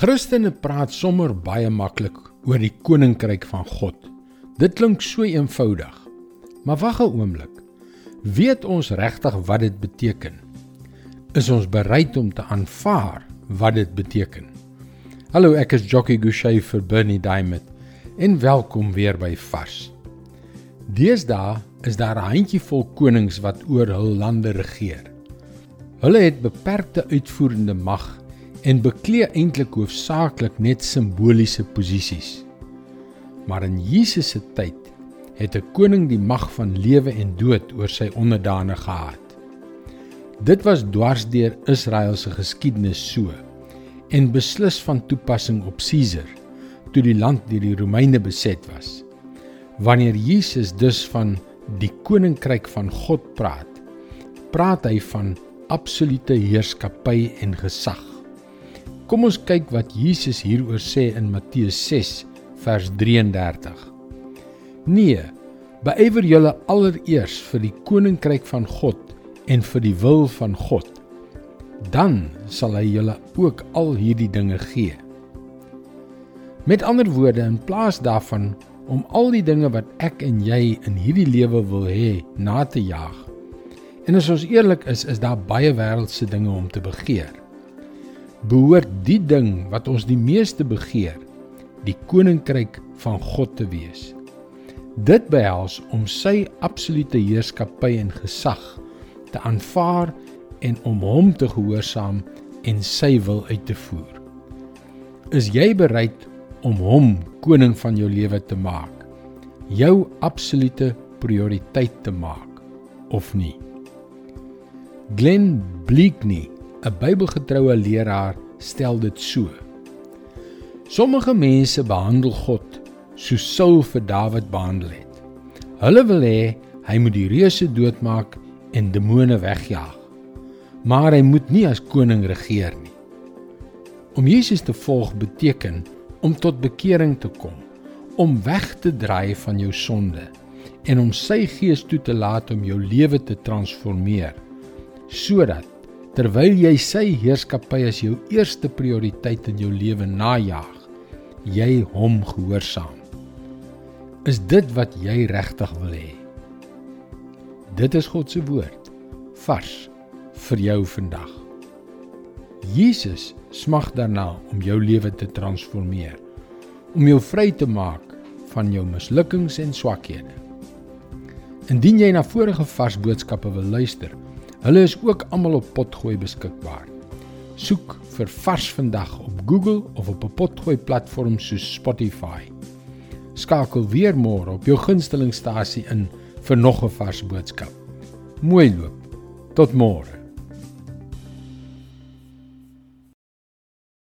Christene praat sommer baie maklik oor die koninkryk van God. Dit klink so eenvoudig. Maar wag 'n oomblik. Weet ons regtig wat dit beteken? Is ons bereid om te aanvaar wat dit beteken? Hallo, ek is Jockey Gouchee vir Bernie Diamond en welkom weer by Vars. Deesdae is daar 'n handjievol konings wat oor hul lande regeer. Hulle het beperkte uitvoerende mag en beklee eintlik hoofsaaklik net simboliese posisies. Maar in Jesus se tyd het 'n koning die mag van lewe en dood oor sy onderdane gehad. Dit was dwarsdeur Israel se geskiedenis so en beslis van toepassing op Caesar toe die land deur die Romeine beset was. Wanneer Jesus dus van die koninkryk van God praat, praat hy van absolute heerskappy en gesag. Kom ons kyk wat Jesus hieroor sê in Matteus 6 vers 33. Nee, beywer julle allereers vir die koninkryk van God en vir die wil van God. Dan sal hy julle ook al hierdie dinge gee. Met ander woorde, in plaas daarvan om al die dinge wat ek en jy in hierdie lewe wil hê na te jaag. En as ons eerlik is, is daar baie wêreldse dinge om te begeer behoort die ding wat ons die meeste begeer, die koninkryk van God te wees. Dit behels om sy absolute heerskappy en gesag te aanvaar en om hom te gehoorsaam en sy wil uit te voer. Is jy bereid om hom koning van jou lewe te maak? Jou absolute prioriteit te maak of nie? Glenn Bleakney 'n Bybelgetroue leraar stel dit so. Sommige mense behandel God soos Saul vir Dawid behandel het. Hulle wil hê hy moet die reuse doodmaak en demone wegjaag. Maar hy moet nie as koning regeer nie. Om Jesus te volg beteken om tot bekering te kom, om weg te draai van jou sonde en om sy gees toe te laat om jou lewe te transformeer sodat terwyl jy sy heerskappy as jou eerste prioriteit in jou lewe najag, jy hom gehoorsaam. Is dit wat jy regtig wil hê? Dit is God se woord vars vir jou vandag. Jesus smag daarna om jou lewe te transformeer, om jou vry te maak van jou mislukkings en swakhede. Indien jy na vorige vars boodskappe wil luister, Hulle is ook almal op Potgooi beskikbaar. Soek vir Vars vandag op Google of op 'n Potgooi platform soos Spotify. Skakel weer môre op jou gunstelingstasie in vir nog 'n vars boodskap. Mooi loop. Tot môre.